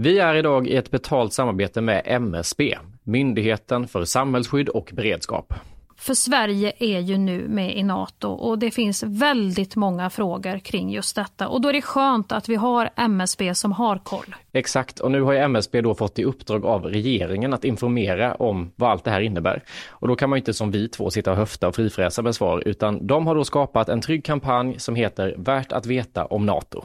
Vi är idag i ett betalt samarbete med MSB, Myndigheten för samhällsskydd och beredskap. För Sverige är ju nu med i Nato och det finns väldigt många frågor kring just detta. Och då är det skönt att vi har MSB som har koll. Exakt, och nu har ju MSB då fått i uppdrag av regeringen att informera om vad allt det här innebär. Och då kan man inte som vi två sitta och höfta och frifräsa med svar, utan de har då skapat en trygg kampanj som heter Värt att veta om Nato.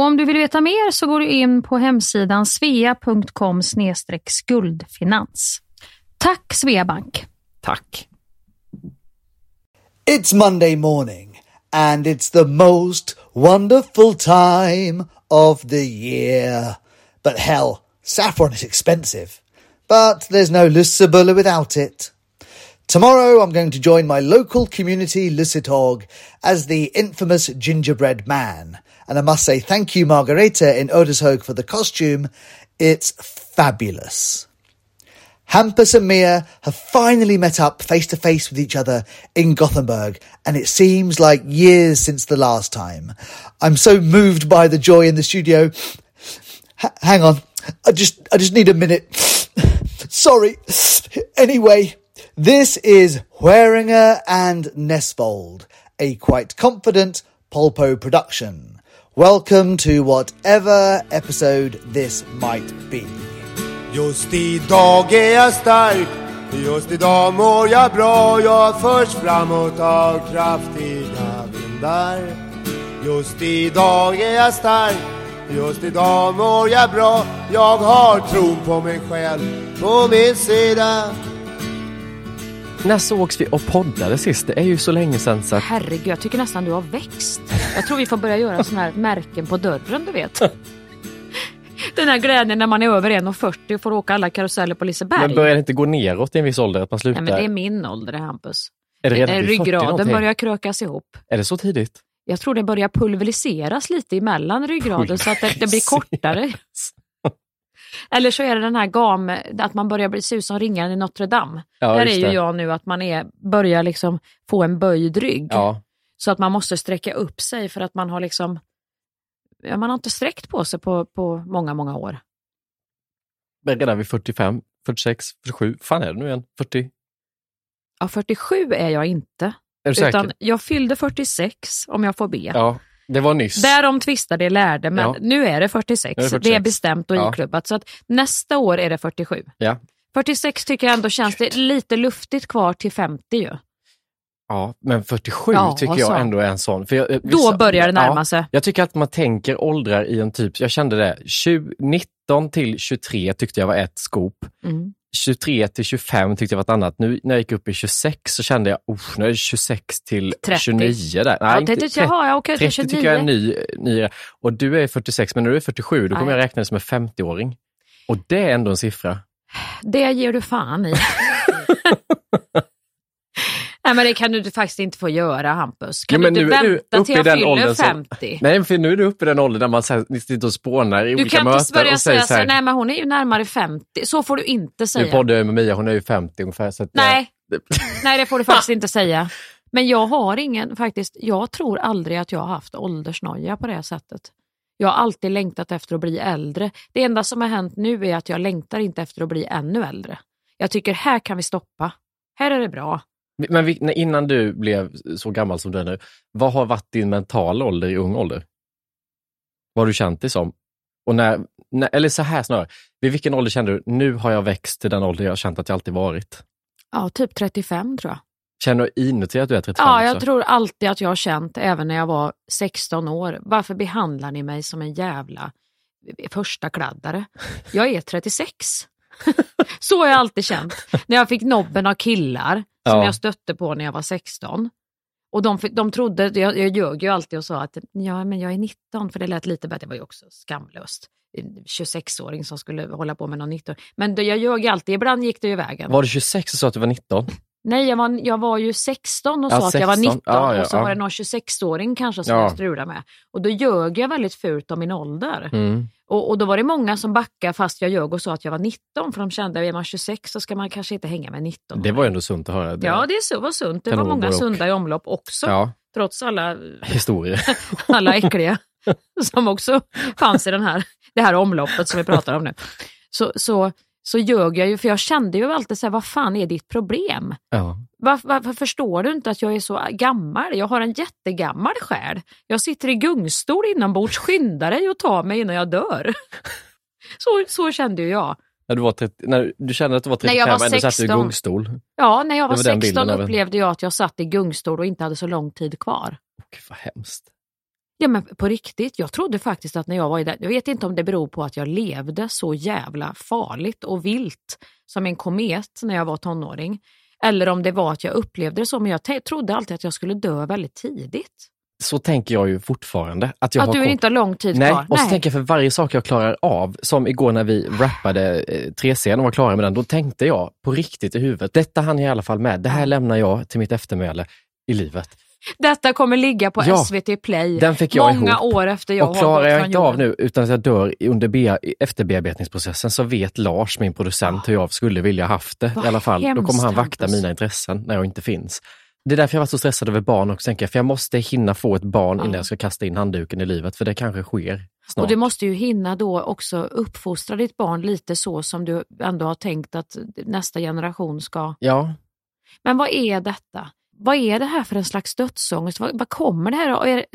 Och om du vill veta mer så går du in på hemsidan svea.com skuldfinans. Tack Sveabank! Tack! It's Monday morning, and it's the most wonderful time of the year. But hell, saffron is expensive. But there's no Lussabula without it. Tomorrow I'm going to join my local community Lussitog as the infamous gingerbread man. And I must say thank you, Margareta in Odershog, for the costume. It's fabulous. Hampus and Mia have finally met up face to face with each other in Gothenburg, and it seems like years since the last time. I'm so moved by the joy in the studio. H- hang on, I just, I just need a minute. Sorry. Anyway, this is Hueringer and Nesbold, a quite confident Polpo production. Welcome to whatever episode this might be. Just idag är jag stark. Just idag mår jag bra. Jag förs framåt av kraftiga vindar. Just idag är jag stark. Just idag mår jag bra. Jag har tron på mig själv på min sida. När sågs vi och poddade sist? Det är ju så länge sedan så att... Herregud, jag tycker nästan du har växt. Jag tror vi får börja göra sådana här märken på dörren, du vet. Den här glädjen när man är över 1,40 och får åka alla karuseller på Liseberg. Men börjar det inte gå neråt i en viss ålder att man slutar? Nej, men det är min ålder det Hampus. är det redan Eh, 40 Ryggraden någonting? börjar krökas ihop. Är det så tidigt? Jag tror det börjar pulveriseras lite emellan ryggraden så att det, det blir kortare. Eller så är det den här gam, att man börjar bli se ut som ringaren i Notre Dame. Ja, Där är ju det. jag nu, att man är, börjar liksom få en böjd rygg. Ja. Så att man måste sträcka upp sig för att man har liksom, ja, man har inte sträckt på sig på, på många, många år. Men redan vid 45, 46, 47, fan är det nu igen? 40? Ja, 47 är jag inte. Är du säker? Utan jag fyllde 46 om jag får be. Ja, det var nyss. Tvistade de lärde, men Ja. nu är det 46. Nu är det Det är 46. bestämt och Ja. iklubbat. Så att nästa år är det 47. Ja. 46 tycker jag ändå känns det lite luftigt kvar till 50 ju. ja, men 47 Ja, tycker så. jag ändå är en sån. För jag, Då börjar det närma ja, sig. Jag tycker att man tänker åldrar i en typ, jag kände det, 20, 19 till 23 tyckte jag var ett skop. Mm. 23 till 25 tyckte jag var ett annat. Nu när jag gick upp i 26 så kände jag, usch, nu är det 26 till 30. 29 där. Ja, inte det tyckte jag, jaha, ja, okej, till 30 tycker jag är 29. ny, ny. Och du är 46, men när du är 47, då kommer Nej. jag räkna dig som en 50-åring. Och det är ändå en siffra. Det ger du fan i. Nej men det kan du faktiskt inte få göra Hampus. Kan Jo, du inte nu du vänta till jag den fyller åldern som- 50? Nej, för nu är du uppe i den åldern där man så sitter och spånar i Du olika kan möten inte börja och säger säga så så här, nej men hon är ju närmare 50. Så får du inte nu säga. poddar jag med Mia, hon är ju 50 ungefär. Så jag- Nej. Nej, det får du faktiskt inte säga. Men jag har ingen, faktiskt, jag tror aldrig att jag har haft åldersnoja på det sättet. Jag har alltid längtat efter att bli äldre. Det enda som har hänt nu är att jag längtar inte efter att bli ännu äldre. Jag tycker här kan vi stoppa. Här är det bra. Men vi, innan du blev så gammal som du är nu, vad har varit din mentala ålder i ung ålder? Vad har du känt dig som? Och när, när, eller så här snarare, vid vilken ålder kände du, nu har jag växt till den ålder jag har känt att jag alltid varit? Ja, typ 35 tror jag. Känner du inuti att du är 35 Ja, jag också? tror alltid att jag har känt, även när jag var 16 år, varför behandlar ni mig som en jävla första kladdare? Jag är 36. Så har jag alltid känt. När jag fick nobben av killar som Ja. jag stötte på när jag var 16. Och de, de trodde, jag, jag ljög ju alltid och sa att ja, men jag är 19, för det lät lite bättre. Det var ju också skamlöst. En 26-åring som skulle hålla på med någon 19. Men jag ljög alltid, ibland gick det ju vägen. Var du 26 och sa att du var 19? Nej, jag var, jag var ju 16 och Ja, sa att jag var 16. 19 Ja, ja, och så var det någon 26-åring kanske som Ja. jag strulade med. Och då ljög jag väldigt fult om min ålder. Mm. Och, och då var det många som backade fast jag ljög och sa att jag var 19 för de kände att är man 26 så ska man kanske inte hänga med 19 Det var ju ändå sunt att höra. Det. Ja, det så, var sunt. Det var många och. sunda i omlopp också. Ja, Trots alla, historier. alla äckliga. som också fanns i den här, det här omloppet som vi pratar om nu, så, så, så ljög jag ju, för jag kände ju alltid så här, vad fan är ditt problem? Ja. Varför, varför förstår du inte att jag är så gammal? Jag har en jättegammal själ. Jag sitter i gungstol inombords, skynda dig och ta mig innan jag dör. Så, så kände ju jag. När du, var 30, när du kände att du var 35 När jag var och satt du i 16. gungstol. Ja, när jag var, Det var den 16 bilden av en- upplevde jag att jag satt i gungstol och inte hade så lång tid kvar. Gud vad hemskt. Ja men på riktigt, jag trodde faktiskt att när jag var i den, jag vet inte om det beror på att jag levde så jävla farligt och vilt som en komet när jag var tonåring. Eller om det var att jag upplevde det så, men jag trodde alltid att jag skulle dö väldigt tidigt. Så tänker jag ju fortfarande. Att, jag att har du inte har lång tid Nej, kvar. och så tänker jag för varje sak jag klarar av, som igår när vi rappade eh, 3 och var klara med den, då tänkte jag på riktigt i huvudet, detta hann jag i alla fall med, det här lämnar jag till mitt eftermäle i livet. Detta kommer ligga på Ja, SVT Play Den fick jag många ihop. år efter jag och klarar jag inte av nu utan att jag dör under bea- efterbearbetningsprocessen så vet Lars, min producent, hur jag skulle vilja haft det Vad i alla fall. Då kommer hemskt, han vakta Hampus. mina intressen när jag inte finns. Det är därför jag var så stressad över barn också, tänker jag, för jag måste hinna få ett barn innan Ja. jag ska kasta in handduken i livet, för det kanske sker snart. Och du måste ju hinna då också uppfostra ditt barn lite så som du ändå har tänkt att nästa generation ska... Ja, Men vad är detta? Vad är det här för en slags dödsångest? Vad, vad kommer det här? Är,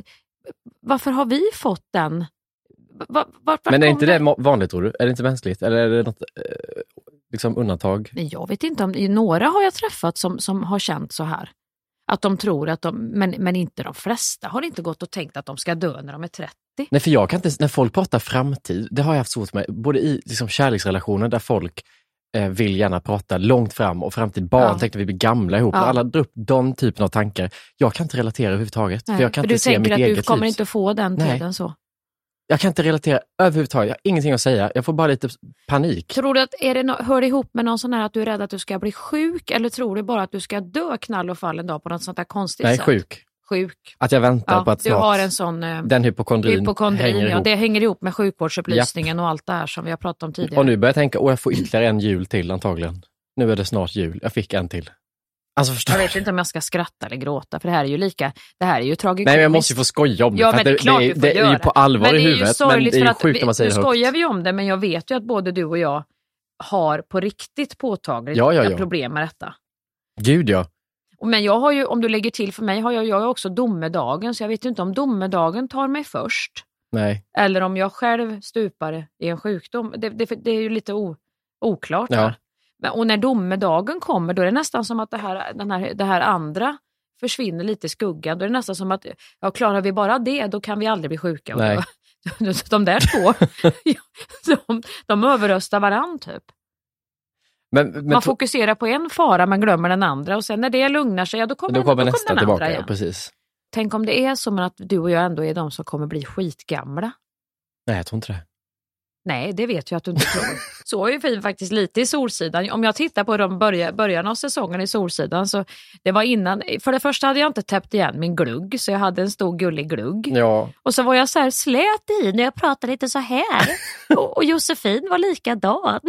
varför har vi fått den? Va, va, vart- vart men är inte det mo- vanligt tror du? Är det inte mänskligt? Eller är det något eh, liksom undantag? Jag vet inte om, några har jag träffat som, som har känt så här. Att de tror att de, men, men inte de flesta har inte gått och tänkt att de ska dö när de är 30. Nej, för jag kan inte, när folk pratar framtid, det har jag haft svårt med, både i liksom, kärleksrelationer där folk vill gärna prata långt fram och framtid, barn, Ja. tänkte vi blir gamla ihop, Ja. alla drar upp de typen av tankar. Jag kan inte relatera överhuvudtaget, Nej, för jag kan för inte du se tänker mitt att eget du kommer liv. inte få den Nej. tiden så. Jag kan inte relatera överhuvudtaget, jag har ingenting att säga, jag får bara lite panik. Tror du att är det no- hör det ihop med någon sån här att du är rädd att du ska bli sjuk eller tror du bara att du ska dö knall och fall en dag på något sånt där konstigt Nej, sätt? sjuk. Sjuk. Att jag väntar Ja, på att du snart har en sån eh, den hypokondrin, hypokondrin. hänger Ja, ihop. det hänger ihop med sjukvårdsupplysningen och allt det här som vi har pratat om tidigare. Och nu börjar jag tänka, åh jag får ytterligare en jul till antagligen. Nu är det snart jul, jag fick en till. Alltså förstår Jag vet inte om jag ska skratta eller gråta för det här är ju lika, det här är ju tragikomiskt. Nej men jag måste ju få skoja om det, Ja, för men det är det, klart det, får det är ju på allvar men i det huvudet, men det är ju sjukt när man säger Nu det högt. skojar vi om det men jag vet ju att både du och jag har på riktigt påtagligt Ja, ja, ja. problem med detta. Gud ja. Men jag har ju, om du lägger till för mig, har jag, jag har också domedagen så jag vet ju inte om domedagen tar mig först Nej. eller om jag själv stupar i en sjukdom. Det, det, det är ju lite o, oklart. Ja. Men, och när domedagen kommer då är det nästan som att det här, den här, det här andra försvinner lite i skuggan. Då är det nästan som att ja, klarar vi bara det då kan vi aldrig bli sjuka. Nej. De där två, de, de överröstar varann typ. Men, men Man fokuserar på en fara men glömmer den andra och sen när det lugnar sig, ja, då kommer, då kommer då nästa den tillbaka, andra ja, igen. precis. Tänk om det är så att du och jag ändå är de som kommer bli skitgamla. Nej, jag tror inte det. Nej, det vet jag att du inte tror. Så är ju vi faktiskt lite i Solsidan. Om jag tittar på de början, början av säsongen i Solsidan så det var innan, för det första hade jag inte täppt igen min glugg så jag hade en stor gullig glugg. Ja, Och så var jag så här slät i när jag pratade lite så här. och, och Josefin var likadan.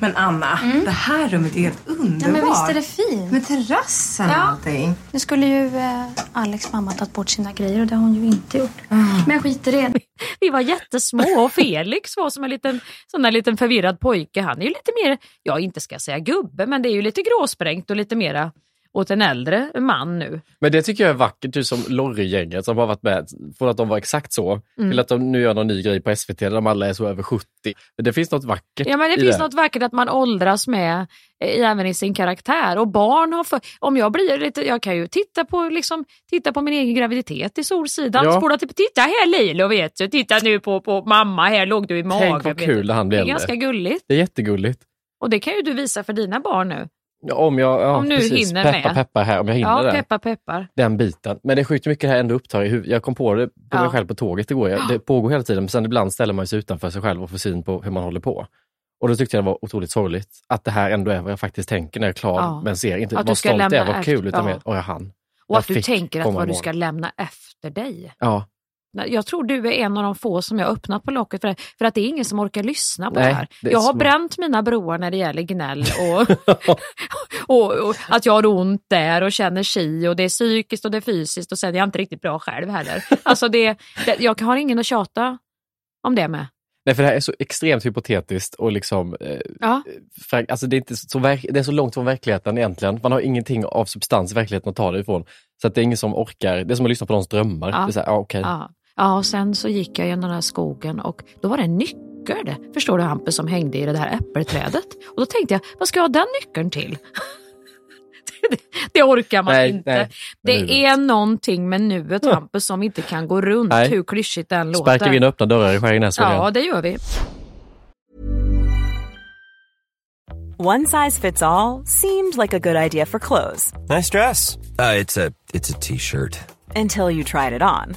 Men Anna, det här rummet är helt underbart. Ja, men visst är det fint? Med terrassen och Ja. allting. Nu skulle ju eh, Alex mamma tagit bort sina grejer och det har hon ju inte gjort. Men jag skiter i det. Vi var jättesmå och Felix var som en liten, sån där liten förvirrad pojke. Han är ju lite mer, ja inte ska jag säga gubbe, men det är ju lite gråsprängt och lite mera åt en äldre man nu. men det tycker jag är vackert, du som Lorry-gänget som har varit med, från att de var exakt så, Mm. till att de nu gör någon ny grej på SVT där de alla är så över 70. Men det finns något vackert Ja, men det finns något vackert att man åldras med eh, även i sin karaktär. Och barn har för, om jag blir lite, jag kan ju titta på, liksom, titta på min egen graviditet i Solsidan. Ja. Spola typ, titta här Lilo vet du, titta nu på, på mamma, här låg du i magen. Tänk vad kul när han blir Det är ganska gulligt. Det är jättegulligt. Och det kan ju du visa för dina barn nu. Ja, Om jag ja, Om du precis, hinner peppa med. peppar här, om jag hinner Ja, det. peppar peppar. Den biten. Men det är sjukt mycket det här ändå upptar i huvudet. Jag kom på det på Ja. mig själv på tåget igår. Jag- Det pågår hela tiden, men sen ibland ställer man sig utanför sig själv och får syn på hur man håller på. Och då tyckte jag det var otroligt sorgligt att det här ändå är vad jag faktiskt tänker när jag är klar Ja. med en serie. Inte vad stolt jag är, vad kul, utan ja. mer, åh jag hann. Och Jag att du tänker att vad du ska lämna efter dig. Ja. Jag tror du är en av de få som jag har öppnat på locket för, det, för att det är ingen som orkar lyssna på Nej, det här. det jag har så. bränt mina broar när det gäller gnäll och, och, och att jag har ont där och känner si och det är psykiskt och det är fysiskt och sen är jag inte riktigt bra själv heller. Alltså det, det, jag har ingen att tjata om det med. Nej, för det här är så extremt hypotetiskt och liksom, eh, Ja. fra- alltså det, är inte så verk, det är så långt från verkligheten egentligen. Man har ingenting av substans i verkligheten att ta det ifrån. Så att det är ingen som orkar, det är som att lyssna på någons drömmar. Ja. Det är så här, ja, okej. Ja. Ja, och sen så gick jag genom den här skogen och då var det en nyckel, förstår du Hampus, som hängde i det här äppelträdet. Och då tänkte jag, vad ska jag ha den nyckeln till? det, det orkar man Nej, inte. nej. det Nuet. är någonting med nuet Hampus som inte kan gå runt, Nej. hur klyschigt den låter. Sparkar vi in öppna dörrar i Skäringnäsvägen? Ja, det gör vi. One size fits all seemed like a good idea for clothes Nice dress. Uh, it's a it's a t-shirt. until you tried it on.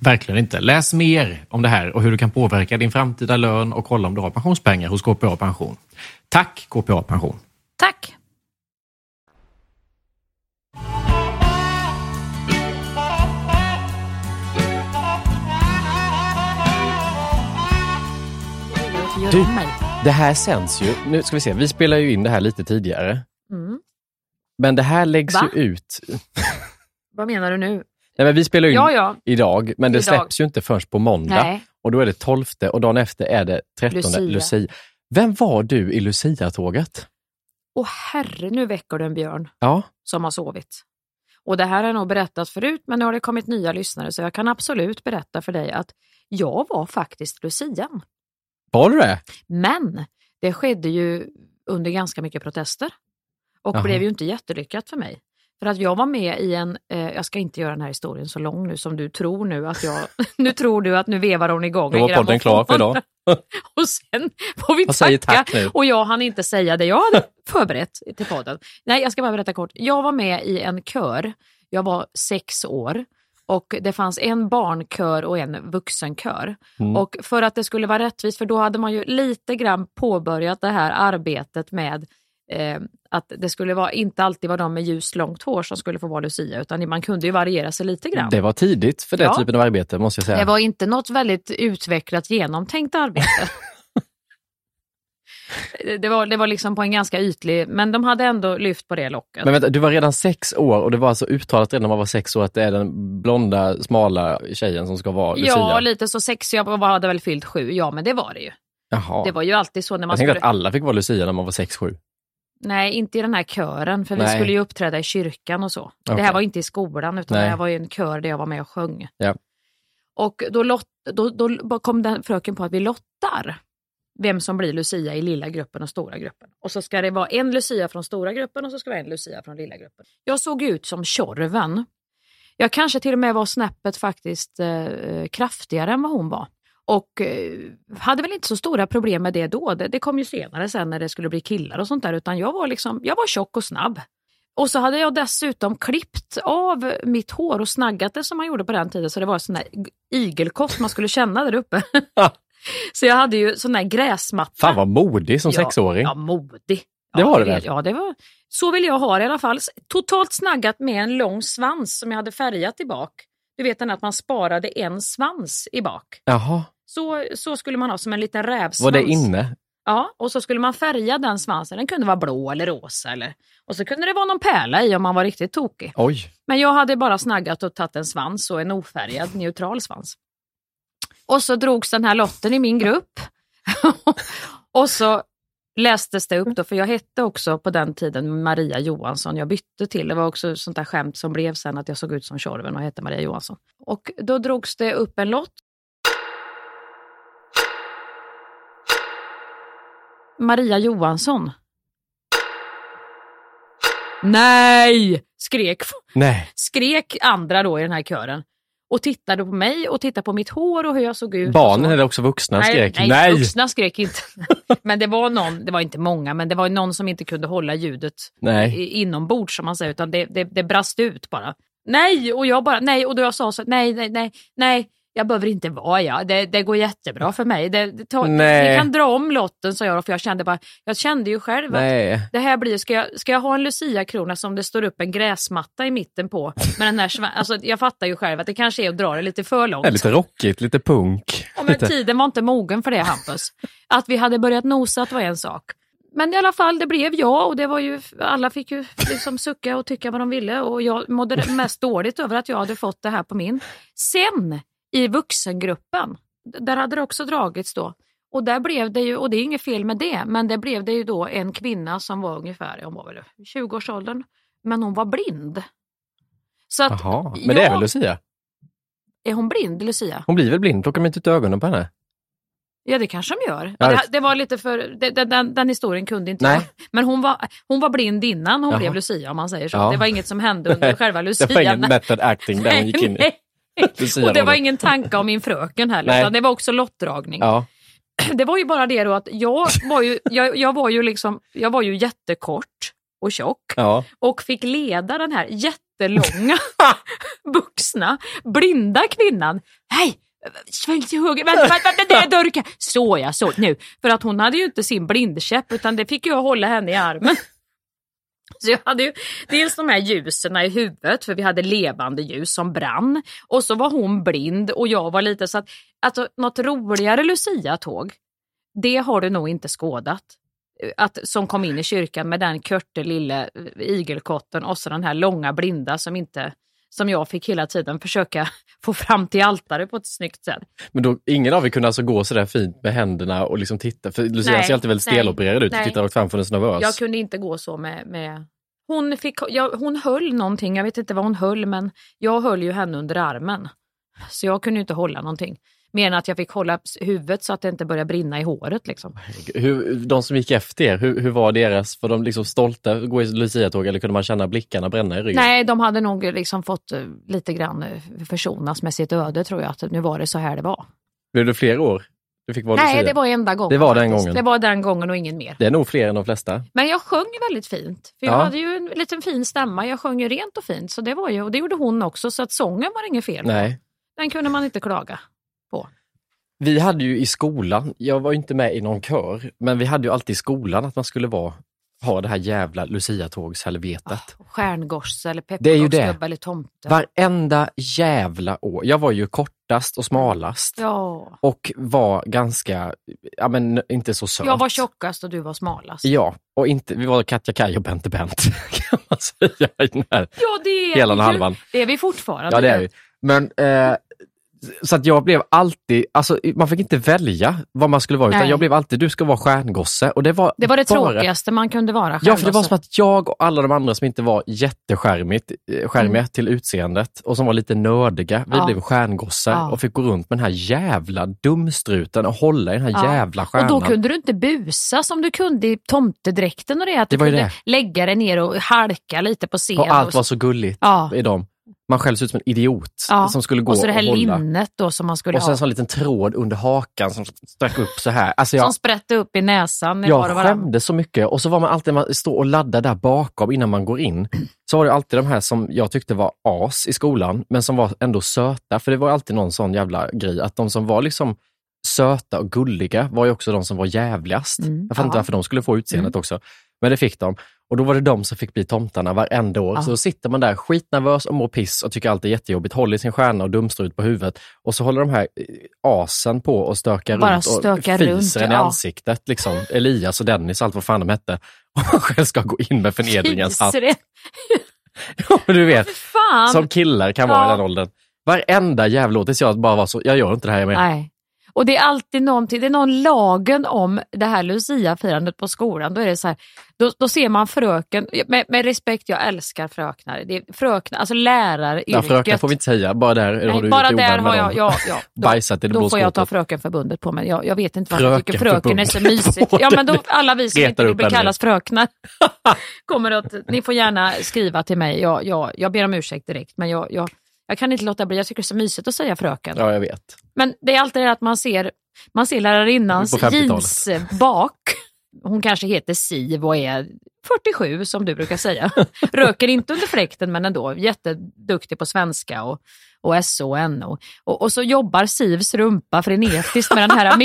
Verkligen inte. Läs mer om det här och hur du kan påverka din framtida lön och kolla om du har pensionspengar hos KPA Pension. Tack KPA Pension! Tack! Du-. Det här sänds ju, nu ska vi se, vi spelar ju in det här lite tidigare. Mm. Men det här läggs Va? ju ut. Vad menar du nu? Nej, men vi spelar in Ja, ja. idag, men det Idag. släpps ju inte förrän på måndag. Nej. Och då är det 12 och dagen efter är det 13 Lucia. Lucia. Vem var du i Lucia-tåget? Åh herre, nu väcker du en björn Ja, som har sovit. Och det här har jag nog berättat förut, men nu har det kommit nya lyssnare så jag kan absolut berätta för dig att jag var faktiskt Lucian. var du det? Men det skedde ju under ganska mycket protester och Jaha. blev ju inte jättelyckat för mig. För att jag var med i en, eh, jag ska inte göra den här historien så lång nu som du tror nu att jag, nu tror du att nu vevar hon igång Då var podden klar för idag. och sen får vi Jag tacka. tack nu. Och jag hann inte säga det jag hade förberett till podden. Nej, jag ska bara berätta kort. Jag var med i en kör. Jag var sex år. Och det fanns en barnkör och en vuxenkör. Mm. Och för att det skulle vara rättvist, för då hade man ju lite grann påbörjat det här arbetet med eh, att det skulle vara, inte alltid vara de med ljust långt hår som skulle få vara Lucia, utan man kunde ju variera sig lite grann. Det var tidigt för den Ja. typen av arbete måste jag säga. Det var inte något väldigt utvecklat genomtänkt arbete. det, var, det var liksom på en ganska ytlig, men de hade ändå lyft på det locket. Men vänta, du var redan sex år och det var alltså uttalat redan när man var sex år att det är den blonda, smala tjejen som ska vara Lucia? ja, lite så sex, jag hade väl fyllt sju, ja men det var det ju. Jaha. Det var ju alltid så när man jag skulle... att alla fick vara Lucia när man var sex, sju. Nej, inte i den här kören, för vi Nej. skulle ju uppträda i kyrkan och så. Det Okej. här var inte i skolan, utan Nej. det här var ju en kör där jag var med och sjöng. Ja. Och då, lott, då, då kom den fröken på att vi lottar vem som blir Lucia i lilla gruppen och stora gruppen. Och så ska det vara en Lucia från stora gruppen och så ska det vara en Lucia från lilla gruppen. Jag såg ut som Tjorven. Jag kanske till och med var snäppet faktiskt eh, kraftigare än vad hon var. Och eh, hade väl inte så stora problem med det då. Det, det kom ju senare sen när det skulle bli killar och sånt där. Utan jag var liksom, jag var tjock och snabb. Och så hade jag dessutom klippt av mitt hår och snaggat det som man gjorde på den tiden. Så det var sån där igelkott man skulle känna där uppe. så jag hade ju sån där gräsmatta. Fan vad modig som Ja, sexåring. Ja, modig. Det ja, var det väl? Ja, det var, så vill jag ha det i alla fall. Totalt snaggat med en lång svans som jag hade färgat i bak. Du vet den att man sparade en svans i bak. Jaha, Så, så skulle man ha som en liten rävsvans. var det inne? Ja, och så skulle man färga den svansen. Den kunde vara blå eller rosa. Eller, och så kunde det vara någon pärla i om man var riktigt tokig. Oj. Men jag hade bara snaggat och tagit en svans och en ofärgad neutral svans. Och så drogs den här lotten i min grupp. och så lästes det upp då, för jag hette också på den tiden Maria Johansson. Jag bytte till, det var också sånt där skämt som blev sen att jag såg ut som Tjorven och hette Maria Johansson. Och då drogs det upp en lott. Maria Johansson. Nej! Skrek, Nej. skrek andra då i den här kören. Och tittade på mig och tittade på mitt hår och hur jag såg ut. Barnen eller också vuxna skrek? Nej, Nej. vuxna skrek inte. Men det var någon, det var inte många, men det var någon som inte kunde hålla ljudet Nej. inombords som man säger, utan det, det, det brast ut bara. Nej, och jag bara, nej, och då jag sa så, nej, nej, nej, nej, jag behöver inte vara jag. Det, det går jättebra för mig. Det, det Nej. Vi kan dra om lotten, sa jag för jag kände bara, jag kände ju själv att Nej. det här blir, ska jag, ska jag ha en Lucia-krona som det står upp en gräsmatta i mitten på? Med den här, alltså, jag fattar ju själv att det kanske är att dra det lite för långt. Är lite rockigt, lite punk. Ja, men tiden var inte mogen för det Hampus. Att vi hade börjat nosa var en sak. Men i alla fall, det blev jag och det var ju, alla fick ju liksom sucka och tycka vad de ville och jag mådde mest dåligt över att jag hade fått det här på min. Sen i vuxengruppen, där hade det också dragits då. Och där blev det ju, och det är inget fel med det, men det blev det ju då en kvinna som var ungefär, hon var väl 20-årsåldern, men hon var blind. Så att, Jaha, men det är väl Lucia? Är hon blind, Lucia? Hon blir väl blind? Plockar de inte ut ögonen på henne? Ja, det kanske de gör. Ja, det- det, det var lite för, det, den, den, den historien kunde inte Nej. jag. Men hon var, hon var blind innan hon Jaha. blev Lucia om man säger så. Ja. Det var inget som hände under själva Lucia. Det var ingen method acting där hon gick in i. Och det var ingen tanke om min fröken heller, Nej. utan det var också lottdragning. Ja. Det var ju bara det då att jag var ju, jag, jag var ju liksom, jag var ju jättekort och tjock ja. och fick leda den här jättelånga, vuxna, blinda kvinnan. Hej! Svälj till höger, vänta, vänta, vänta, det är dörren. Så ja, så nu. För att hon hade ju inte sin blindkäpp utan det fick jag hålla henne i armen. Så jag hade ju dels de här ljusen i huvudet, för vi hade levande ljus som brann. Och så var hon blind och jag var lite så att, alltså något roligare Lucia-tåg, det har du nog inte skådat. Att, som kom in i kyrkan med den körte lille eh, igelkotten och så den här långa blinda som inte som jag fick hela tiden försöka få fram till altaret på ett snyggt sätt. Men då, ingen av er kunde alltså gå sådär fint med händerna och liksom titta? För Lucia Nej, ser alltid väldigt stelopererad ut och tittar rakt fram för hennes nervös. Jag kunde inte gå så med... med... Hon, fick, ja, hon höll någonting, jag vet inte vad hon höll, men jag höll ju henne under armen. Så jag kunde inte hålla någonting. Mer än att jag fick hålla huvudet så att det inte började brinna i håret. Liksom. Hur, de som gick efter er, hur, hur var deras? Var de liksom stolta att gå i Lucia-tåg eller kunde man känna blickarna bränna i ryggen? Nej, de hade nog liksom fått eh, lite grann eh, försonas med sitt öde tror jag. Att nu var det så här det var. Blev det fler år? Du fick vara Nej, Lucia? det var enda gången. Det var den faktiskt. gången. Det var den gången och ingen mer. Det är nog fler än de flesta. Men jag sjöng väldigt fint. För jag Ja. hade ju en liten fin stämma. Jag sjöng ju rent och fint. Så det var ju, och det gjorde hon också. Så att sången var inget fel. Nej. Den kunde man inte klaga på. Vi hade ju i skolan, jag var inte med i någon kör, men vi hade ju alltid i skolan att man skulle vara, ha det här jävla Lucia-tågshelvetet. Stjärngosse eller Det är ju det. pepparkaksgubbe eller tomte. Varenda jävla år. Jag var ju kortast och smalast Ja. och var ganska, ja men inte så söt. Jag var tjockast och du var smalast. Ja, och inte, vi var Katja Kaj och Bente Bent kan man säga i den här Ja, det är hela vi halvan. Det är vi fortfarande. Ja, det är vi. Men eh, så att jag blev alltid, alltså man fick inte välja vad man skulle vara, utan Nej. jag blev alltid, du ska vara stjärngosse. Och det var, Det var det bara, tråkigaste man kunde vara. Ja, för det var stjärngosse. som att jag och alla de andra som inte var jätteskärmigt, eh, Mm. till utseendet och som var lite nördiga, vi Ja. blev stjärngossar Ja. och fick gå runt med den här jävla dumstruten och hålla i den här Ja. jävla Och stjärnan. då kunde du inte busa som du kunde i tomtedräkten och det. Att du kunde det. lägga dig ner och halka lite på scen. och allt och var så gulligt i dem. Man själv ser ut som en idiot Ja. som skulle gå och så det här linnet då som man skulle Och så ha. en sån liten tråd under hakan som stack upp så här. Alltså jag, Som sprätte upp i näsan. i och jag skämdes så mycket och så var man alltid, man står och laddar där bakom innan man går in. Så var det alltid de här som jag tyckte var as i skolan, men som var ändå söta. För det var alltid någon sån jävla grej, att de som var liksom söta och gulliga var ju också de som var jävligast. Mm, jag fattar inte varför de skulle få utseendet också. Men det fick de. Och då var det de som fick bli tomtarna varenda år. Ja. Så då sitter man där skitnervös och mår piss och tycker allt är jättejobbigt, håller i sin stjärna och dumstrut på huvudet. Och så håller de här eh, asen på och stökar Bara runt och stökar fiser runt, en i ja. ansiktet. Liksom. Elias och Dennis, allt vad fan de hette. Och man själv ska gå in med förnedringens hatt. Fiser? Ja, du vet, Fan! som killar kan vara Ja. i den åldern. Varenda jävla år tills jag bara var så, jag gör inte det här mer. Nej. Och det är alltid någonting, det är någon lagen om det här Lucia-firandet på skolan. Då är det så här, då, då ser man fröken, med, med respekt, jag älskar fröknar. Det är fröknar, alltså läraryrket. Ja, fröken får vi inte säga, bara där har Nej, du bara där har jag, ja, ja, då, Bajsat i det då blå får jag ta. Frökenförbundet på mig. Jag, jag vet inte varför jag tycker fröken är så mysigt. Ja, men då, alla vi som inte vill bli kallas fröknar kommer att, ni får gärna skriva till mig. Jag, jag, jag ber om ursäkt direkt, men jag, jag, jag kan inte låta bli. Jag tycker det är så mysigt att säga fröken. Ja, jag vet. Men det är alltid det att man ser, man ser lärarinnans På 50-talet. jeans bak. Hon kanske heter Siv och är 47 som du brukar säga. Röker inte under fläkten men ändå jätteduktig på svenska och, och SO och. Och, och så jobbar Sivs rumpa frenetiskt med den här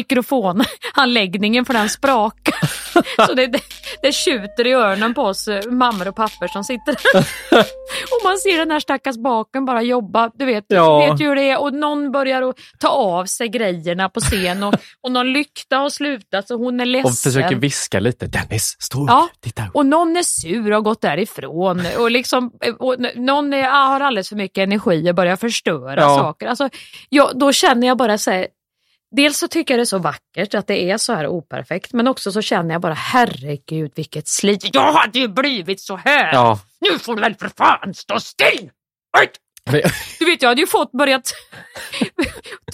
mikrofonanläggningen för den sprakar. Så det, det, det tjuter i öronen på oss eh, mammor och pappor som sitter där. Och man ser den här stackars baken bara jobba. Du vet, Ja. vet ju hur det är. Och någon börjar att ta av sig grejerna på scen och, och någon lykta har slutat så hon är ledsen. Och försöker viska lite. Dennis, stå upp, Ja, titta upp. och någon är sur och har gått därifrån. Och liksom, och n- någon är, ah, har alldeles för mycket energi och börjar förstöra Ja. saker. Alltså, ja, då känner jag bara så här, Dels så tycker jag det är så vackert att det är så här operfekt, men också så känner jag bara herregud vilket slit. Jag hade ju blivit så här! Ja. Nu får du väl för fan stå still! Oj! Du vet, jag hade ju fått börjat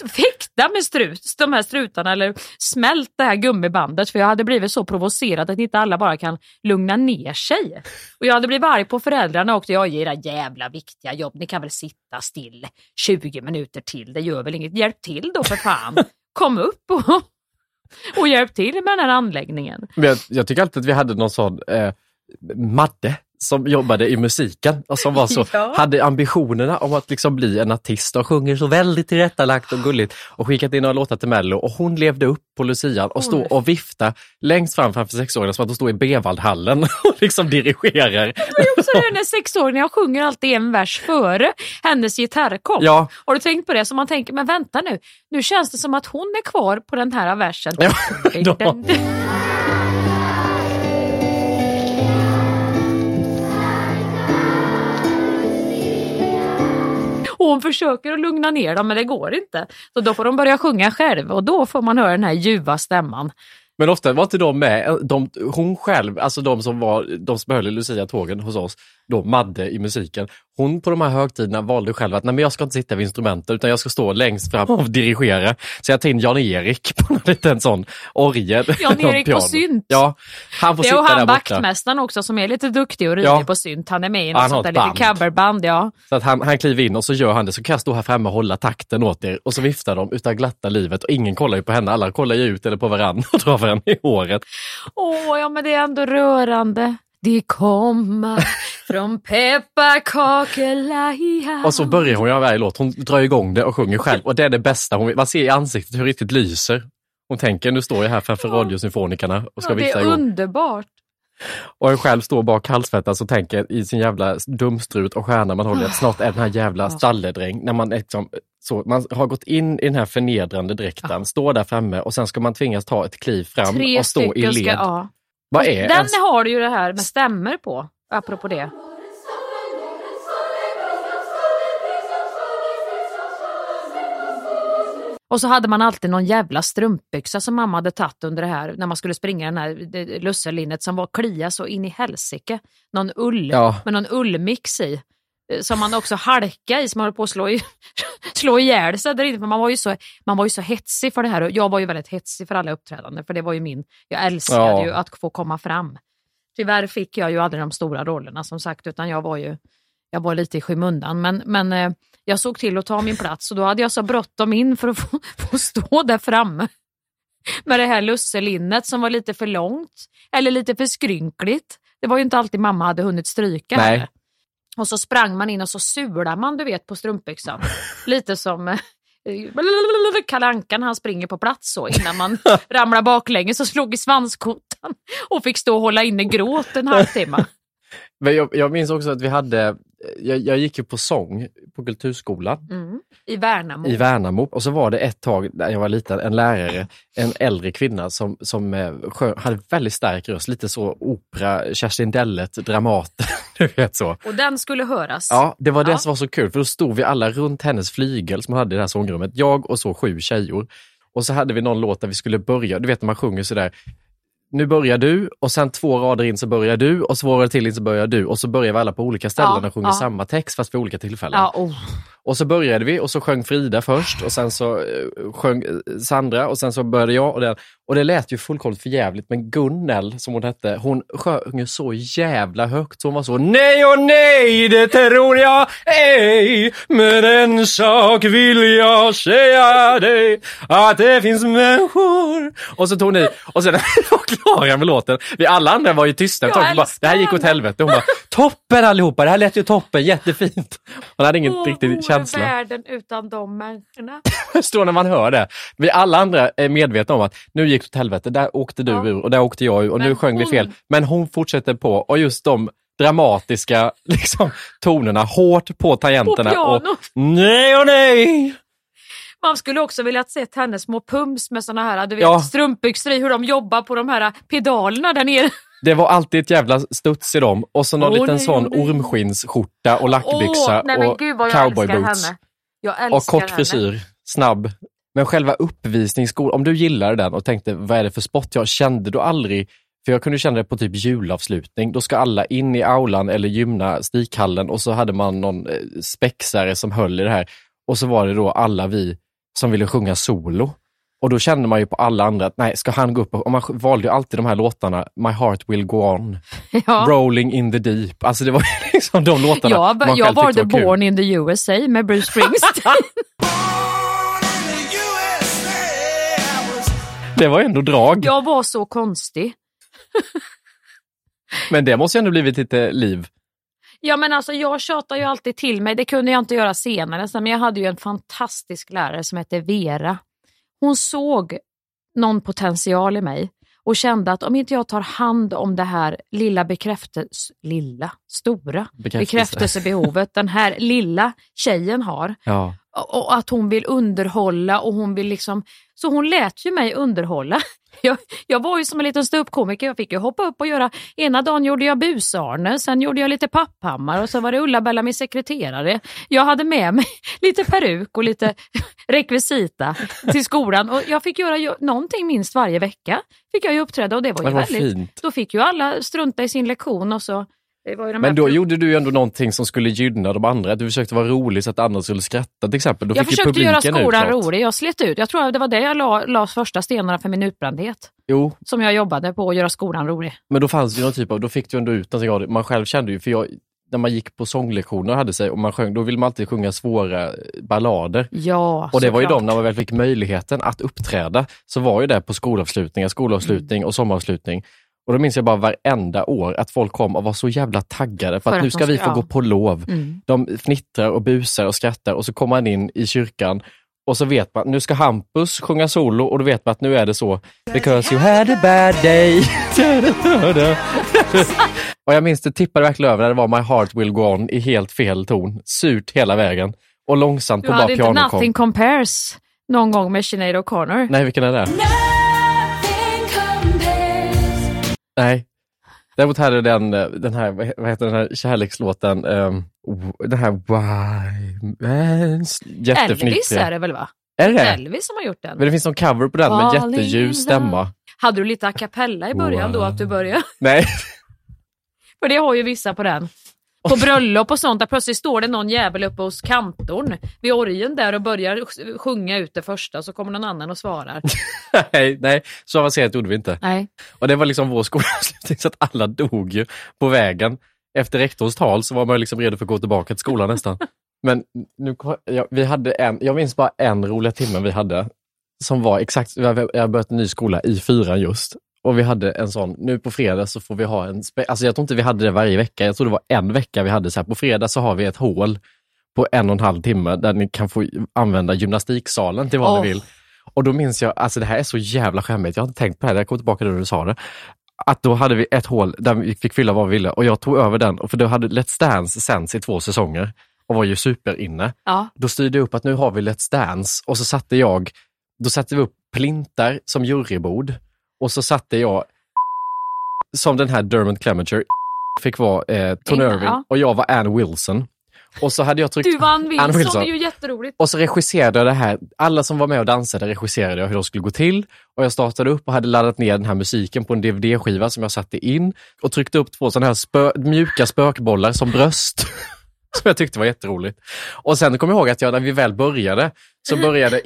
fäkta med strut, de här strutarna eller smält det här gummibandet för jag hade blivit så provocerad att inte alla bara kan lugna ner sig. Och jag hade blivit arg på föräldrarna också. Jag ger era jävla viktiga jobb, ni kan väl sitta still 20 minuter till, det gör väl inget. Hjälp till då för fan. Kom upp och, och hjälp till med den här anläggningen. Men jag, jag tycker alltid att vi hade någon sån eh, Madde som jobbade i musiken och som var så, Ja. hade ambitionerna om att liksom bli en artist och sjunger så väldigt tillrättalagt och gulligt och skickat in några låtar till Mello och hon levde upp på Lucian och stod och vifta längst fram framför sexåringarna som att de stod i Bevaldhallen och liksom dirigerar. Och så är den här sexåringen, jag sjunger alltid en vers före hennes gitarrkopp. Ja. Har du tänkt på det? Så man tänker, men vänta nu, nu känns det som att hon är kvar på den här versen. Ja, Och hon försöker att lugna ner dem men det går inte. Så då får de börja sjunga själv och då får man höra den här ljuva stämman. Men ofta var inte de med, de, hon själv, alltså de som var, de som höll i Lucia-tågen hos oss, då Madde i musiken, hon på de här högtiderna valde själv att nej, men jag ska inte sitta vid instrumentet utan jag ska stå längst fram och dirigera. Så jag tog in Jan-Erik på en liten sån orgel. Jan-Erik på synt. Ja, han får Det är sitta och han där borta. vaktmästaren också som är lite duktig och Ja. på synt. Han är med i något sånt där lite band. coverband. Ja. Så att han, han kliver in och så gör han det, så kan jag stå här framme och hålla takten åt er och så viftar de utav glatta livet och ingen kollar ju på henne, alla kollar ju ut eller på varandra och drar varandra i håret. Åh, ja men det är ändå rörande. De komma från pepparkakelajja. Och så börjar hon göra varje låt, hon drar igång det och sjunger själv och det är det bästa, hon, man ser i ansiktet hur det riktigt lyser. Hon tänker, nu står jag här framför radiosymfonikerna och ska ja, det vifta är igång. underbart. Och en själv står bak kallsvettas och tänker i sin jävla dumstrut och stjärna man håller att snart är den här jävla stalledräng. När man, liksom, så, man har gått in i den här förnedrande dräkten, står där framme och sen ska man tvingas ta ett kliv fram Tre och stå i led. ska, ja. Vad är Den ens- har du ju det här med stämmer på, apropå det. Och så hade man alltid någon jävla strumpbyxa som mamma hade tagit under det här när man skulle springa den här lusselinnet som var klia så in i helsike. Någon ull Ja. med någon ullmix i. eh, Som man också halka i, som man höll på att slå, i, slå ihjäl sig där inne. För man, var ju så, man var ju så hetsig för det här och jag var ju väldigt hetsig för alla uppträdanden för det var ju min, jag älskade Ja. ju att få komma fram. Tyvärr fick jag ju aldrig de stora rollerna som sagt utan jag var ju jag var lite i skymundan. Men, men eh, jag såg till att ta min plats och då hade jag så bråttom in för att få, få stå där framme. Med det här lusselinnet som var lite för långt eller lite för skrynkligt. Det var ju inte alltid mamma hade hunnit stryka. Nej. Och så sprang man in och så sulade man du vet på strumpbyxan. Lite som eh, Kalle Anka han springer på plats så innan man ramlar baklänges och slog i svanskotan och fick stå och hålla inne gråt en halvtimme. Men jag, jag minns också att vi hade, jag, jag gick ju på sång på Kulturskolan Mm. I Värnamo. i Värnamo och så var det ett tag när jag var liten, en lärare, en äldre kvinna som, som eh, sjöng, hade väldigt stark röst, lite så opera, Kerstin Dellet, Dramaten, du vet så. Och den skulle höras. Ja, det var det Ja. som var så kul, för då stod vi alla runt hennes flygel som hon hade i det här sångrummet, jag och så sju tjejor. Och så hade vi någon låt där vi skulle börja, du vet när man sjunger sådär, nu börjar du och sen två rader in så börjar du och två rader till in så börjar du och så börjar vi alla på olika ställen Ja, och sjunger ja. samma text fast vid olika tillfällen. Ja, oh. Och så började vi och så sjöng Frida först och sen så eh, sjöng eh, Sandra och sen så började jag. Och, den, och det lät ju fullkomligt förjävligt men Gunnel, som hon hette, hon sjöng ju så jävla högt så hon var så Nej och nej, det tror jag ej, men en sak vill jag säga dig, att det finns människor. Och så tog ni, och sen var klara med låten, vi alla andra var ju tysta, bara, älskar det här gick åt helvete. Hon bara, toppen allihopa, det här lät ju toppen, jättefint. Hon hade ingen Åh, riktig vore känsla. världen utan de människorna. Står när man hör det. Vi alla andra är medvetna om att nu gick det åt helvete, där åkte du Ja. ur och där åkte jag ur och nu Men sjöng vi hon- fel. Men hon fortsätter på och just de dramatiska liksom, tonerna hårt på tangenterna. På och nej och nej! Man skulle också vilja se hennes små pums med såna här du vet, Ja. strumpbyxor i, hur de jobbar på de här pedalerna där nere. Det var alltid ett jävla studs i dem och så någon Åh, liten nej, sån nej. ormskinsskjorta och lackbyxa nej, men och gud cowboyboots. Och kort henne. frisyr, snabb. Men själva uppvisningsskolan, om du gillade den och tänkte vad är det för sport? Jag kände du aldrig, för jag kunde känna det på typ julavslutning, då ska alla in i aulan eller gymnastikhallen och så hade man någon eh, spexare som höll i det här. Och så var det då alla vi som ville sjunga solo. Och då kände man ju på alla andra att nej, ska han gå upp och, och man valde ju alltid de här låtarna, My heart will go on, Ja. Rolling in the deep. Alltså det var liksom de låtarna Jag, man jag var kul. born in the USA med Bruce Springsteen. Det var ändå drag. jag var så konstig. Men det måste ju ändå blivit lite liv. Ja men alltså jag tjatar ju alltid till mig, det kunde jag inte göra senare, men jag hade ju en fantastisk lärare som hette Vera. Hon såg någon potential i mig och kände att om inte jag tar hand om det här lilla bekräftelse, lilla, stora Bekräftelse. bekräftelsebehovet den här lilla tjejen har Ja. och att hon vill underhålla och hon vill liksom, så hon lät ju mig underhålla. Jag, jag var ju som en liten ståuppkomiker, jag fick ju hoppa upp och göra, ena dagen gjorde jag Bus-Arne, sen gjorde jag lite Papphammar och så var det Ulla-Bella min sekreterare. Jag hade med mig lite peruk och lite rekvisita till skolan och jag fick göra någonting minst varje vecka. Fick jag ju uppträda och det var ju väldigt, fint. då fick ju alla strunta i sin lektion och så Men då gjorde du ju ändå någonting som skulle gynna de andra. Du försökte vara rolig så att andra skulle skratta till exempel. Då jag fick försökte göra ut skolan något. rolig. Jag slet ut. Jag tror att det var det jag la, la första stenarna för min utbrändhet. Jo, Som jag jobbade på att göra skolan rolig. men då fanns det ju någon typ av, då fick du ändå ut någonting av det. Man själv kände ju, för jag, när man gick på sånglektioner och hade sig och man sjöng, då ville man alltid sjunga svåra ballader. Ja, Och det var ju de, när man väl fick möjligheten att uppträda, så var ju det på skolavslutningar, skolavslutning Mm. och sommaravslutning. Och då minns jag bara varenda år att folk kom och var så jävla taggade för, För att nu ska vi få ja. gå på lov. Mm. De fnittrar och busar och skrattar och så kommer man in i kyrkan och så vet man, nu ska Hampus sjunga solo och då vet man att nu är det så. Because you had a bad day. och jag minns det tippade verkligen över när det var My heart will go on i helt fel ton. Surt hela vägen. Och långsamt Du på bara hade inte Nothing kom. Compares någon gång med Sinead O'Connor? Nej, vilken är det? Nej. Däremot hade den, eh, den här, vad he- vad heter den här kärlekslåten, um, den här Why Man's Elvis är det väl va? Är det Elvis som har gjort den. Men det finns någon cover på den med jätteljus stämma. Hade du lite a cappella i början då Wow. att du började? Nej, För det har ju vissa på den. På bröllop och sånt där plötsligt står det någon jävel uppe hos kantorn vid orgeln där och börjar sj- sjunga ut det första så kommer någon annan och svarar. nej, nej, så avancerat gjorde vi inte. Nej. Och det var liksom vår skolavslutning så att alla dog ju på vägen. Efter rektorns tal så var man liksom redo för att gå tillbaka till skolan nästan. Men nu, ja, vi hade en, jag minns bara en roliga timme vi hade som var exakt, jag har börjat en ny skola i fyran just. Och vi hade en sån, nu på fredag så får vi ha en, alltså jag tror inte vi hade det varje vecka, jag tror det var en vecka vi hade så här, på fredag så har vi ett hål på en och en halv timme där ni kan få använda gymnastiksalen till vad Åh. ni vill. Och då minns jag, alltså det här är så jävla skämmigt, jag har inte tänkt på det här, jag kom tillbaka när du sa det. Att då hade vi ett hål där vi fick fylla vad vi ville och jag tog över den, för då hade Let's Dance sänds i två säsonger och var ju superinne. Ja. Då styrde jag upp att nu har vi Let's Dance och så satte jag, då satte vi upp plintar som jurybord och så satte jag, som den här Dermot Clemenger, fick vara eh, Tony Irving ja. och jag var Ann Wilson. Och så hade jag tryckt Du vann Ann Wilson, Wilson. det är ju jätteroligt. Och så regisserade jag det här, alla som var med och dansade regisserade jag hur de skulle gå till. Och jag startade upp och hade laddat ner den här musiken på en DVD-skiva som jag satte in och tryckte upp två sådana här spö mjuka spökbollar som bröst. som jag tyckte var jätteroligt. Och sen kom jag ihåg att jag, när vi väl började, så började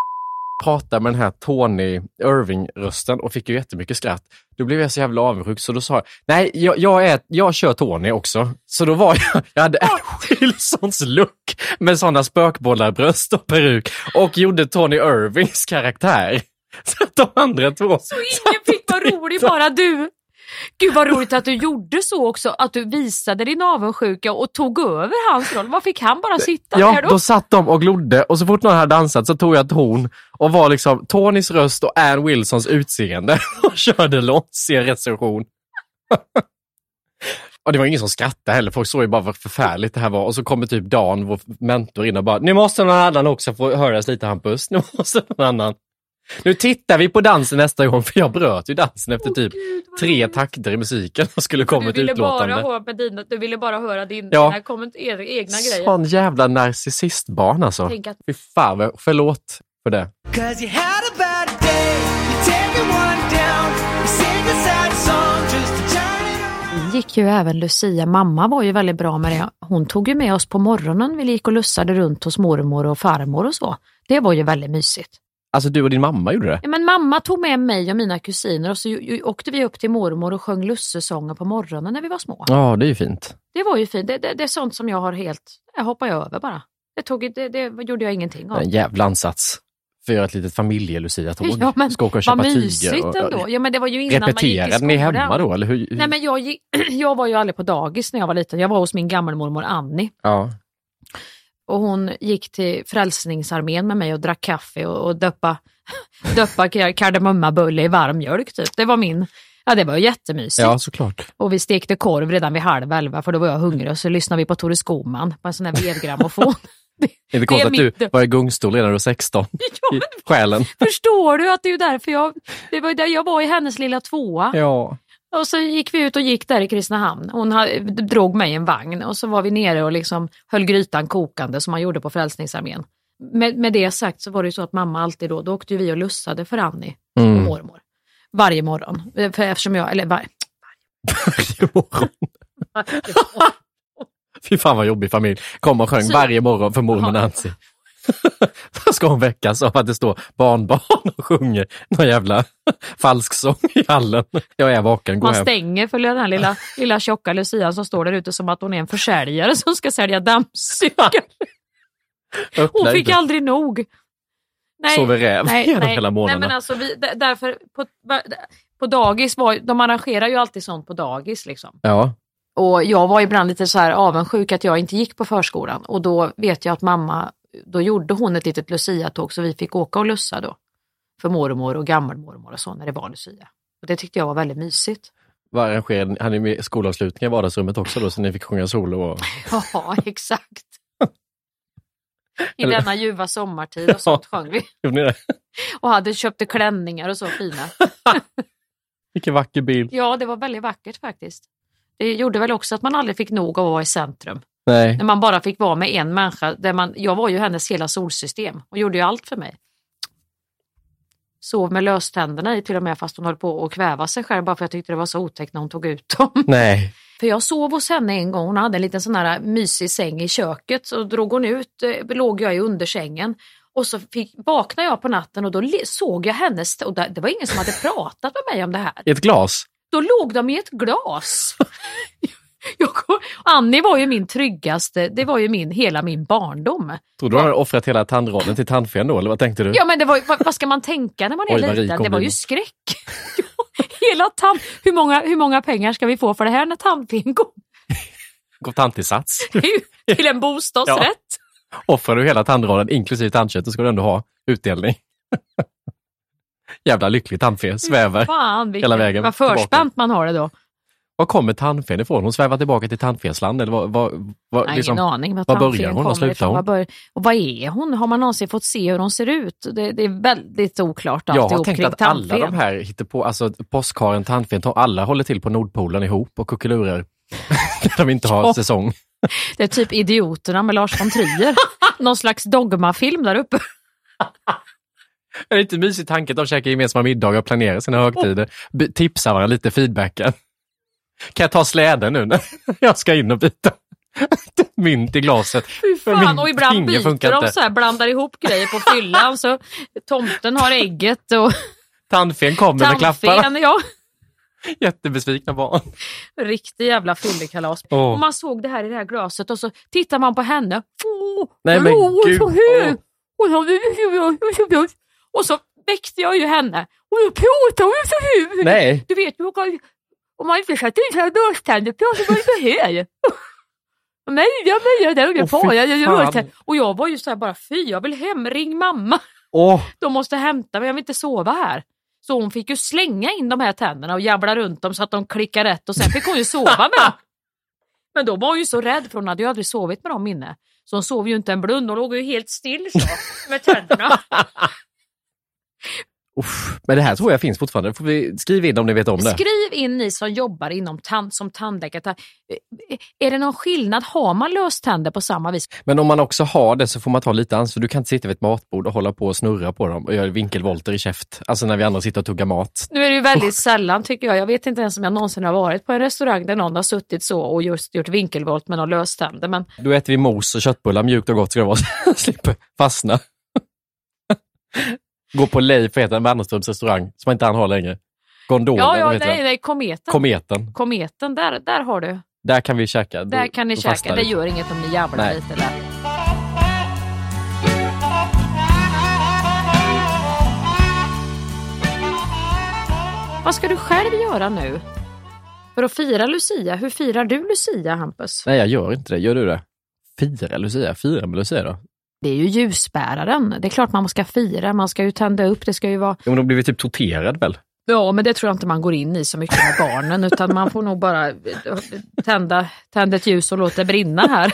prata med den här Tony Irving-rösten och fick ju jättemycket skratt. Då blev jag så jävla avundsjuk så då sa jag, nej jag, jag, är, jag kör Tony också. Så då var jag, jag hade en Wilsons look med sådana spökbollar, bröst och peruk och gjorde Tony Irvings karaktär. Så att de andra två... Så ingen fick vara rolig, bara du. Gud vad roligt att du gjorde så också, att du visade din avundsjuka och tog över hans roll. Vad fick han bara sitta Ja, där då? då satt de och glodde och så fort någon hade dansat så tog jag ton och var liksom Tonys röst och Ann Wilsons utseende och körde loss i en recension. och det var ingen som skrattade heller, folk såg ju bara vad förfärligt det här var. Och så kommer typ Dan, vår mentor, in och bara, nu måste någon annan också få höras lite Hampus, nu måste någon annan. Nu tittar vi på dansen nästa gång, för jag bröt ju dansen efter typ tre takter i musiken och skulle komma Du ett ville, bara utlåtande. höra med dina, du ville bara höra din, Ja. dina komment, egna grejer. Sån jävla narcissistbarn alltså. Tänk att- Fy fan, förlåt för det. Gick ju även Lucia, mamma var ju väldigt bra med det. Hon tog ju med oss på morgonen, vi gick och lussade runt hos mormor och farmor och så. Det var ju väldigt mysigt. Alltså du och din mamma gjorde det? Ja, Men mamma tog med mig och mina kusiner och så ju- åkte vi upp till mormor och sjöng lussesånger på morgonen när vi var små. Ja, det är ju fint. Det var ju fint. Det, det, det är sånt som jag har helt, jag hoppar över bara. Det, tog, det, det gjorde jag ingenting av. En jävla ansats för att göra ett litet familjelucia-tåg. Ja, men Ska åka och vad köpa mysigt tyger. och- ändå. Ja, men det var ju innan man gick Repeterade ni hemma då? Eller hur? Nej, men jag, gick, jag var ju aldrig på dagis när jag var liten. Jag var hos min gammelmormor Annie. Ja. Och hon gick till Frälsningsarmén med mig och drack kaffe och, och döppa, döppa kar- kardemummabulle i varm mjölk. Typ. Det var min, ja det var jättemysigt. ja, såklart. Och vi stekte korv redan vid halv elva för då var jag hungrig och så lyssnade vi på Tore Skogman på en sån här vevgrammofon. Är det konstigt att du var i gungstol redan när du var 16? I själen. Förstår du att det är därför jag, det var där jag var i hennes lilla tvåa. Ja. Och så gick vi ut och gick där i Kristinehamn. Hon drog mig en vagn och så var vi nere och liksom höll grytan kokande som man gjorde på Frälsningsarmén. Med, med det sagt så var det ju så att mamma alltid då, då åkte vi och lussade för Annie och Mm. mormor. Varje morgon. För eftersom jag, eller var, Fy fan vad jobbig familj. Kom och sjöng Så- varje morgon för mormor Nancy. Då ska hon väckas av att det står barnbarn och sjunger någon jävla falsk sång i hallen. Jag är vaken, gå Man hem. stänger för den här lilla, lilla tjocka Lucian som står där ute som att hon är en försäljare som ska sälja dammsugare. Hon fick aldrig nog. Sover räv genom hela månaderna. Nej, men alltså vi, därför på, på dagis, var, de arrangerar ju alltid sånt på dagis. Liksom. Ja, Och jag var ibland lite så här avundsjuk att jag inte gick på förskolan och då vet jag att mamma, då gjorde hon ett litet Lucia-tåg så vi fick åka och lussa då. För mormor och gammelmormor och så när det var Lucia. Och det tyckte jag var väldigt mysigt. vad arrangerade Hade ni skolavslutningar i vardagsrummet också då så ni fick sjunga solo? Och... Ja, exakt. I Eller- denna ljuva sommartid och sånt sjöng vi. Och hade köpt klänningar och så fina. Vilken vacker bild. Ja, det var väldigt vackert faktiskt. Det gjorde väl också att man aldrig fick nog av att vara i centrum. Nej, När man bara fick vara med en människa. Där man, jag var ju hennes hela solsystem och gjorde ju allt för mig. Sov med löständerna i till och med fast hon höll på att kväva sig själv bara för jag tyckte det var så otäckt när hon tog ut dem. nej. För jag sov hos henne en gång, hon hade en liten sån här mysig säng i köket. Så drog hon ut, eh, låg jag i undersängen. Och så fick, vaknade jag på natten och då såg jag hennes, och det det var ingen som hade pratat med mig om det här. I ett glas? Då låg de i ett glas. Jag, kom- Annie var ju min tryggaste, det var ju min, hela min barndom. Tror du hade offrat hela tandrollen till tandfen då, eller vad tänkte du? Ja men det var, vad, vad ska man tänka när man är Oj, liten? Det var ju skräck. hela tand, hur, många, hur många pengar ska vi få för det här när tandfen går Gå tantinsats. till en bostadsrätt? Offrar du hela tandrollen inklusive tandköttet ska du ändå ha utdelning. Jävla lycklig tandfe, svävar Fan, vilken, hela vägen vad förspänt man har det då. Var kommer tandfen ifrån? Hon svävar tillbaka till tandfensland eller vad, vad, vad, Nej, liksom, ingen aning var var börjar hon och slutar hon? Bör, och vad är hon? Har man någonsin fått se hur hon ser ut? Det, det är väldigt oklart Jag har tänkt att alla de här hittar på, alltså påskharen, tandfen, alla håller till på Nordpolen ihop och kuckelurar. När de inte har säsong. Det är typ Idioterna med Lars von Trier. Någon slags dogmafilm där uppe. Det är inte mysigt tanke att de käkar gemensamma middagar och planerar sina högtider. Tipsar varandra lite feedbacken. Kan jag ta släden nu när jag ska in och byta mynt i glaset? Fy fan, och ibland byter funkar de inte. så här, blandar ihop grejer på fyllan. Så tomten har ägget och Tandfen kommer med klapparna. tandfen. Ja, Jättebesvikna barn. riktig jävla fyllekalas. Och man såg det här i det här glaset och så tittar man på henne. Åh, Nej, men är gud. Och så- väckte jag ju henne. Och då pratar hon så hög. Nej. Du vet om man inte sätter in sina dörrständer pratar man ju så här. Nej, jag menar det är ingen fara. Jag dörrständer. Och jag var ju så här bara fy, jag vill hem, ring mamma. Åh, De måste hämta mig, jag vill inte sova här. Så hon fick ju slänga in de här tänderna och jabbla runt dem så att de klickar rätt och sen fick hon ju sova med dem. Men då var hon ju så rädd för hon hade ju aldrig sovit med dem inne. Så hon sov ju inte en blund, hon låg ju helt still så med tänderna. Uff. Men det här tror jag finns fortfarande. Får vi skriva in om ni vet om det. Skriv in ni som jobbar inom tand, som tandläkare. Ta- Är det någon skillnad? Har man löständer på samma vis? Men om man också har det så får man ta lite ansvar. Du kan inte sitta vid ett matbord och hålla på och snurra på dem och göra vinkelvolter i käft. Alltså när vi andra sitter och tuggar mat. Nu är det ju väldigt sällan tycker jag. Jag vet inte ens om jag någonsin har varit på en restaurang där någon har suttit så och just gjort vinkelvolt med några löständer. Men Då äter vi mos och köttbullar, mjukt och gott ska det vara. Slipper fastna. Gå på Leif, heter den, Wernerströms restaurang, som inte han har längre. Gondolen, ja, ja nej, nej, kometen. Kometen. Kometen, där, där har du. Där kan vi käka. Då- Där kan ni då käka. Det gör inget om ni jävlar lite där. Vad ska du själv göra nu? För att fira Lucia. Hur firar du Lucia, Hampus? Nej, jag gör inte det. Gör du det? Fira Lucia? Fira med Lucia då? Det är ju ljusbäraren. Det är klart man ska fira. Man ska ju tända upp. Det ska ju vara... Jo, men då blir vi typ torterad väl? Ja, men det tror jag inte man går in i så mycket med barnen. utan man får nog bara eh, tända, tända ett ljus och låta det brinna här.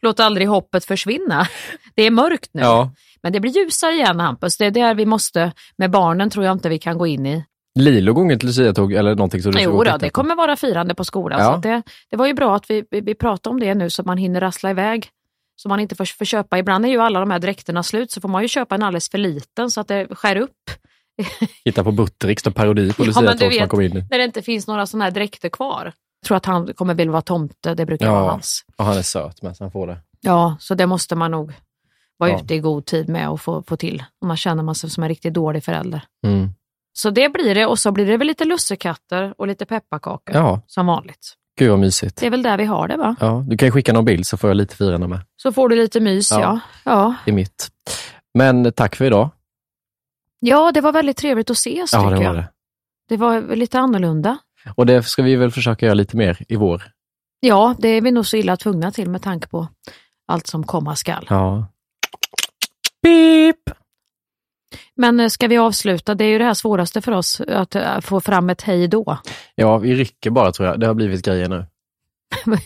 Låt aldrig hoppet försvinna. Det är mörkt nu. Ja. Men det blir ljusare igen Hampus. Det är där vi måste, med barnen tror jag inte vi kan gå in i. Lilo går inget Lucia-tåg eller någonting så du Jo då, det kommer vara firande på skolan. Ja. Så det, det var ju bra att vi, vi, vi pratade om det nu så att man hinner rassla iväg. Så man inte får, får köpa. Ibland är ju alla de här dräkterna slut så får man ju köpa en alldeles för liten så att det skär upp. Hitta på Buttericks och parodi på Ja, Lucia-tåg du som man vet, kommer in i. när det inte finns några sådana här dräkter kvar. Jag tror att han kommer vilja vara tomte, det brukar vara Ja, hans. och han är söt med så han får det. Ja, så det måste man nog vara Ja. ute i god tid med och få, få till. Annars känner man sig som en riktigt dålig förälder. Mm. Så det blir det och så blir det väl lite lussekatter och lite pepparkakor Ja, som vanligt. Gud vad mysigt. Det är väl där vi har det va? Ja, du kan skicka någon bild så får jag lite firande med. Så får du lite mys Ja. ja. Är mitt. Men tack för idag. ja det var väldigt trevligt att ses Ja, tycker det var jag. det. Det var lite annorlunda. Och det ska vi väl försöka göra lite mer i vår. Ja, det är vi nog så illa tvungna till med tanke på allt som komma skall. Ja. Beep! Men eh, ska vi avsluta? Det är ju det här svåraste för oss, att eh, få fram ett hej då. Ja, vi rycker bara tror jag. Det har blivit grejer nu.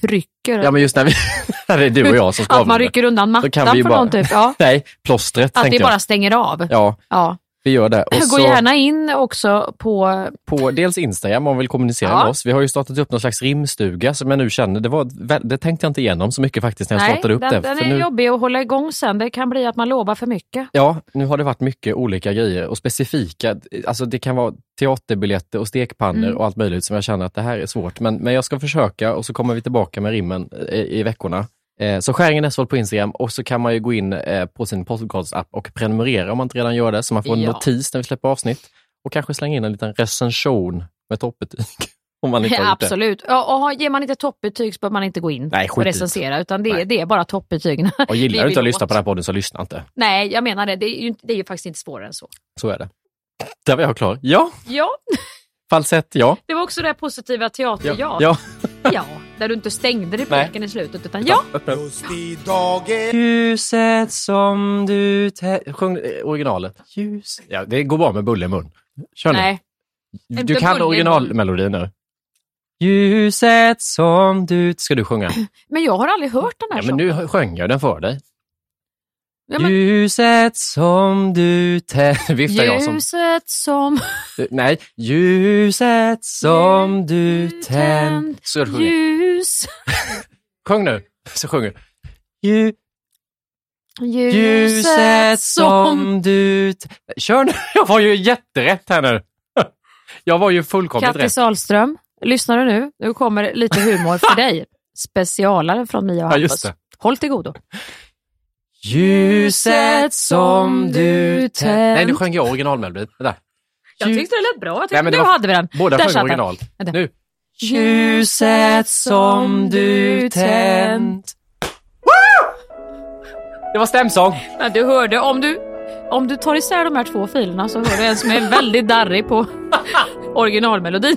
rycker. Ja, men just när vi... när det är du och jag som ska att man rycker undan mattan för bara- någon typ. Ja. Nej, plåstret Att jag. bara stänger av. Ja, Ja. Vi gör det. Och Gå så gärna in också på... på dels Instagram om man vill kommunicera Ja. med oss. Vi har ju startat upp någon slags rimstuga som jag nu känner, det, var, det tänkte jag inte igenom så mycket faktiskt när jag startade upp den, det. den är nu, jobbig att hålla igång sen. Det kan bli att man lovar för mycket. Ja, nu har det varit mycket olika grejer och specifika. Alltså det kan vara teaterbiljetter och stekpannor Mm. och allt möjligt som jag känner att det här är svårt. Men, men jag ska försöka och så kommer vi tillbaka med rimmen i, i veckorna. Eh, så Skäringen Esvold på Instagram och så kan man ju gå in eh, på sin podcast-app och prenumerera om man inte redan gör det så man får en Ja. notis när vi släpper avsnitt. Och kanske slänga in en liten recension med toppbetyg. om man inte Ja, absolut. Ja, och har- ger man inte toppbetyg så behöver man inte gå in Nej, och recensera, utan det, är- det är bara toppbetygen. Och gillar du inte att lyssna på den här podden så lyssna inte. Nej, jag menar det. Det är ju, det är ju faktiskt inte svårare än så. Så är det. Där var jag klar. Ja, Ja, falsett ja. det var också det positiva teater, ja. ja. Ja, där du inte stängde repliken i slutet, utan ja. Ljuset som du Sjung eh, originalet. Ljus. Ja, det går bra med bulle i mun. Kör nu. Nej. Du inte kan originalmelodin nu. Ljuset som du... Ska du sjunga? Men jag har aldrig hört den här Ja, men nu sjöng jag den för dig. Ja, men- Ljuset som du tä... Viftar jag som... Ljuset som Du, nej. Ljuset som du tänd... Så du sjunger. ljus. Sjung nu. Så sjunger du. Lju... Ljuset som... du... Kör nu! Jag var ju jätterätt här nu. Jag var ju fullkomligt Kattis rätt. Sahlström, lyssnar du nu? Nu kommer lite humor för dig. Specialare från Mia och Ja, Hampus. det. Håll till godo. Ljuset som du tänd... Nej, nu sjöng jag originalmelodin. Där. Jag tyckte det lät bra. Jag tyckte, Nej, men det nu var- hade vi den. Båda Där sjöng den. original. Vänta. Nu. Ljuset som du tänt. Det var stämsång. Men du hörde, om du, om du tar isär de här två filerna så hör du en som är väldigt darrig på originalmelodin.